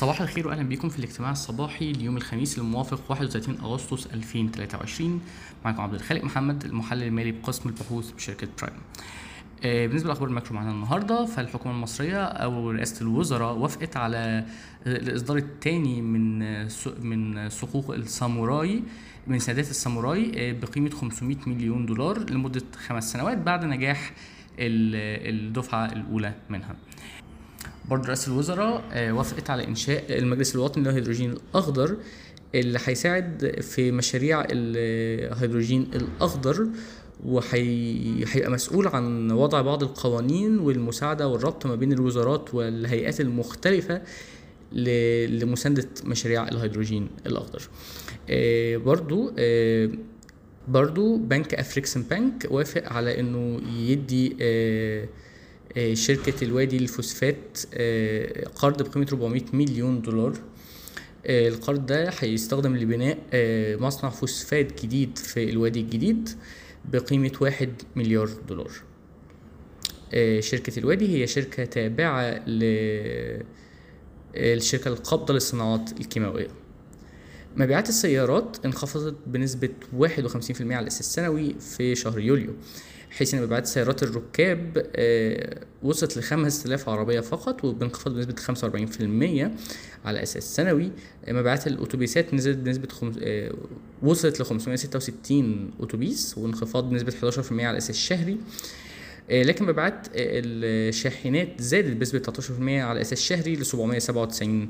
صباح الخير واهلا بكم في الاجتماع الصباحي ليوم الخميس الموافق 31 أغسطس 2023 معكم عبد الخالق محمد المحلل المالي بقسم البحوث بشركة Prime. آه، بالنسبة لأخبار ال macro معانا النهارده فالحكومة المصرية أو رئاسة الوزراء وافقت على الإصدار الثاني من من صكوك الساموراي من سندات الساموراي آه، بقيمة 500 مليون دولار لمدة خمس سنوات بعد نجاح الدفعة الأولى منها. برضه رئاسة الوزراء آه، وافقت على إنشاء المجلس الوطني للهيدروجين الأخضر اللي هيساعد في مشاريع الهيدروجين الأخضر وهيبقى مسؤول عن وضع بعض القوانين والمساعدة والربط ما بين الوزارات والهيئات المختلفة لمساندة مشاريع الهيدروجين الأخضر. آه، برضو آه، برضو بنك أفريكسن بنك وافق على إنه يدي شركة الوادي للفوسفات آه، قرض بقيمة 400 مليون دولار. آه، القرض ده هيستخدم لبناء مصنع فوسفات جديد في الوادي الجديد بقيمة واحد مليار دولار. شركة الوادي هي شركة تابعة للشركة القابضة للصناعات الكيماوية. مبيعات السيارات انخفضت بنسبة 51% على الأساس السنوي في شهر يوليو حيث إن مبيعات سيارات الركاب آه، وصلت ل 5000 عربية فقط وبانخفاض بنسبة 45% على أساس سنوي. آه، مبيعات الأتوبيسات نزلت بنسبة خمس... آه، وصلت ل 566 أتوبيس وانخفاض بنسبة 11% على أساس شهري. لكن مبيعات الشاحنات زادت بنسبة 13% على أساس شهري ل 797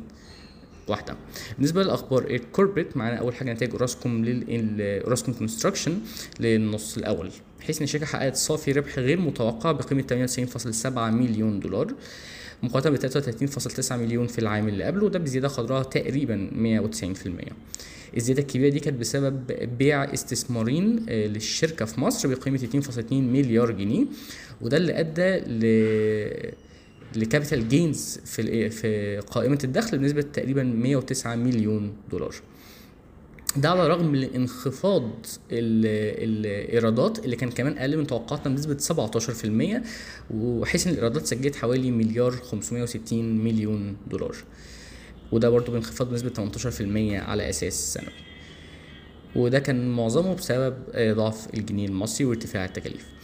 واحدة. بالنسبة للأخبار ال corporate معانا أول حاجة نتائج أوراسكوم لل أوراسكوم Construction للنص الأول. بحيث إن الشركة حققت صافي ربح غير متوقع بقيمة 98.7 مليون دولار مقارنة ب 33.9 مليون في العام اللي قبله وده بزيادة قدرها تقريبا 190% الزيادة الكبيرة دي كانت بسبب بيع استثمارين آه، للشركة في مصر بقيمة 2.2 مليار جنيه وده اللي أدى ل ل capital gains في في قائمة الدخل بنسبة تقريبا 109 مليون دولار. ده على الرغم من انخفاض الإيرادات اللي كان كمان أقل من توقعاتنا بنسبة 17% وحيث إن الإيرادات سجلت حوالي مليار 560 مليون دولار. وده برضه بانخفاض بنسبة 18% على أساس سنوي. وده كان معظمه بسبب ضعف الجنيه المصري وارتفاع التكاليف. آه،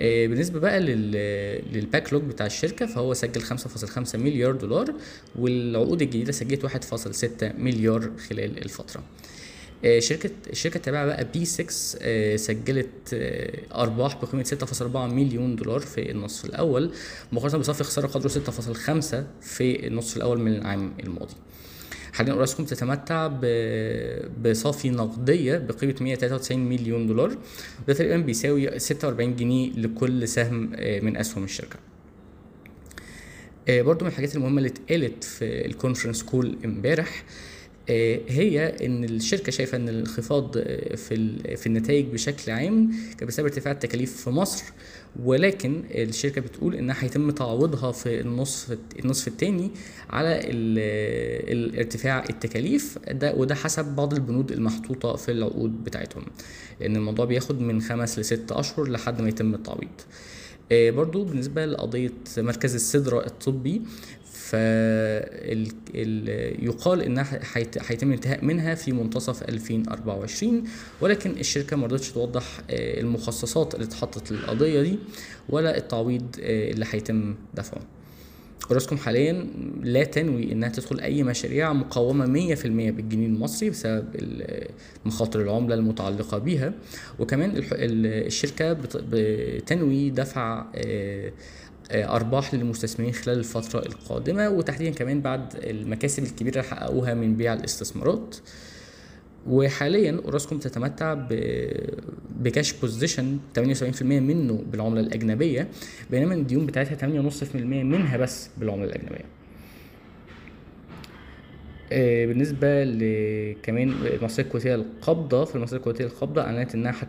بالنسبة بقى للباك لوج بتاع الشركة فهو سجل 5.5 مليار دولار والعقود الجديدة سجلت 1.6 مليار خلال الفترة آه، شركة الشركة التابعة بقى BESIX آه، سجلت أرباح بقيمة 6.4 مليون دولار في النصف الأول مقارنة بصافي خسارة قدره 6.5 في النصف الأول من العام الماضي. حاليا اوراسكوم تتمتع بصافي نقدية بقيمة 193 مليون دولار. وده تقريبا بيساوي 46 جنيه لكل سهم آه، من أسهم الشركة. آه، برضو من الحاجات المهمة اللي اتقالت في الكونفرنس كول امبارح هي إن الشركة شايفة إن الانخفاض آه، في في النتائج بشكل عام كان بسبب ارتفاع التكاليف في مصر ولكن الشركة بتقول إنها هيتم تعويضها في النصف النصف الثاني على الارتفاع التكاليف ده وده حسب بعض البنود المحطوطة في العقود بتاعتهم لأن الموضوع بياخد من خمس لست أشهر لحد ما يتم التعويض. آه، برضو بالنسبة لقضية مركز السدرة الطبي يقال انها هيتم الانتهاء منها في منتصف 2024 ولكن الشركة ما رضتش توضح آه، المخصصات اللي اتحطت للقضية دي ولا التعويض آه، اللي هيتم دفعه. اوراسكوم حاليا لا تنوي إنها تدخل أي مشاريع مقومه 100% بالجنيه المصري بسبب مخاطر العملة المتعلقة بيها. وكمان الشركة بتنوي دفع آه، آه، أرباح للمستثمرين خلال الفترة القادمة. وتحديدا كمان بعد المكاسب الكبيرة اللي حققوها من بيع الاستثمارات. وحاليا اوراسكوم تتمتع ب cash position 78% منه بالعملة الأجنبية بينما الديون بتاعتها 8.5% منها بس بالعملة الأجنبية. آه، بالنسبة لكمان المصرية الكويتية القابضة في المصرية الكويتية القابضة أعلنت إنها حت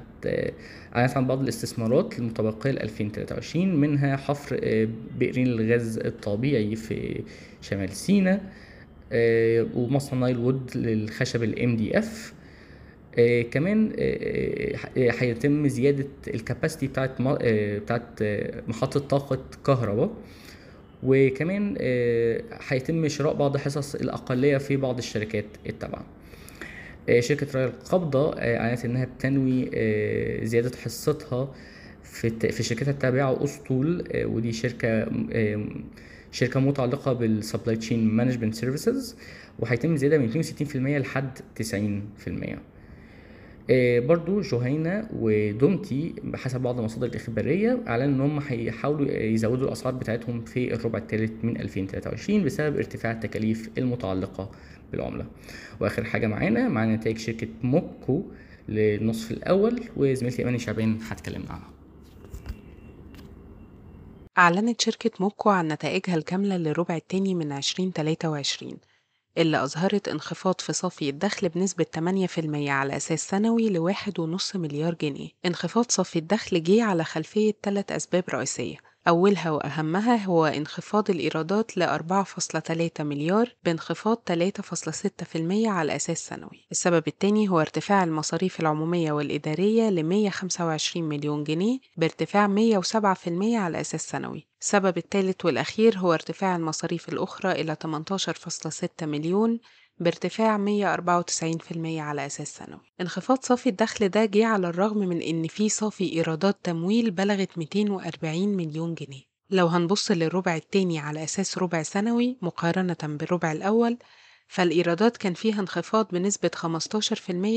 أعلنت عن بعض الاستثمارات المتبقية ل 2023 منها حفر آه، بئرين الغاز الطبيعي في شمال سيناء آه، ومصنع Nile Wood للخشب ال MDF كمان هيتم زيادة ال capacity بتاعت بتاعت محطة طاقة كهرباء. وكمان آه، هيتم شراء بعض حصص الأقلية في بعض الشركات التابعة. آه، شركة رايا القابضة آه، أعلنت إنها بتنوي آه، زيادة حصتها في في شركتها التابعة أسطول آه، ودي شركة شركة متعلقة بال supply chain management services وهيتم زيادة من 62% لحد 90% آه، برضو جهينة ودومتي بحسب بعض المصادر الإخبارية أعلنوا إن هم هيحاولوا يزودوا الأسعار بتاعتهم في الربع الثالث من 2023 بسبب ارتفاع التكاليف المتعلقة بالعملة. وآخر حاجة معانا معانا نتائج شركة موكو للنصف الأول وزميلتي أماني شعبان هتكلمنا عنها أعلنت شركة موكو عن نتائجها الكاملة للربع الثاني من 2023 اللي أظهرت انخفاض في صافي الدخل بنسبة 8% على أساس سنوي لواحد ونص مليار جنيه. انخفاض صافي الدخل جه على خلفية ثلاث أسباب رئيسية أولها وأهمها هو انخفاض الإيرادات ل 4.3 مليار بانخفاض 3.6% على أساس سنوي. السبب الثاني هو ارتفاع المصاريف العمومية والإدارية ل 125 مليون جنيه بارتفاع 107% على أساس سنوي. السبب الثالث والأخير هو ارتفاع المصاريف الأخرى إلى 18.6 مليون بارتفاع 194% على أساس سنوي انخفاض صافي الدخل ده جه على الرغم من إن في صافي إيرادات تمويل بلغت 240 مليون جنيه. لو هنبص للربع التاني على أساس ربع سنوي مقارنة بالربع الأول فالإيرادات كان فيها انخفاض بنسبة 15%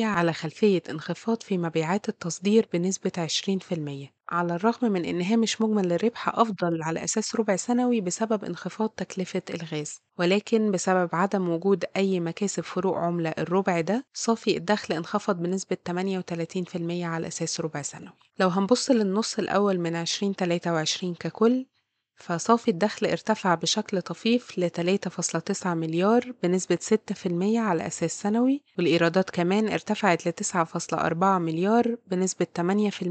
على خلفية انخفاض في مبيعات التصدير بنسبة 20% على الرغم من إن هامش مجمل الربح أفضل على أساس ربع سنوي بسبب انخفاض تكلفة الغاز. ولكن بسبب عدم وجود أي مكاسب فروق عملة الربع ده صافي الدخل انخفض بنسبة 38% على أساس ربع سنوي. لو هنبص للنص الأول من 2023 ككل فصافي الدخل ارتفع بشكل طفيف ل 3.9 مليار بنسبة 6% على أساس سنوي والإيرادات كمان ارتفعت ل 9.4 مليار بنسبة 8%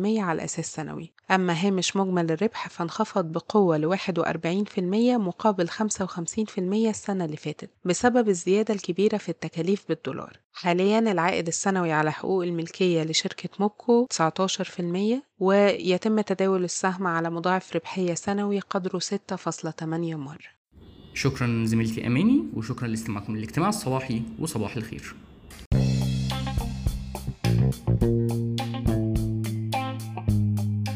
على أساس سنوي. أما هامش مجمل الربح فانخفض بقوة ل 41% مقابل 55% السنة اللي فاتت بسبب الزيادة الكبيرة في التكاليف بالدولار. حاليا العائد السنوي على حقوق الملكية لشركة موكو 19% ويتم تداول السهم على مضاعف ربحية سنوي قدره 6.8 مرة. شكرا زميلتي أماني وشكرا لاستماعكم للاجتماع الصباحي وصباح الخير.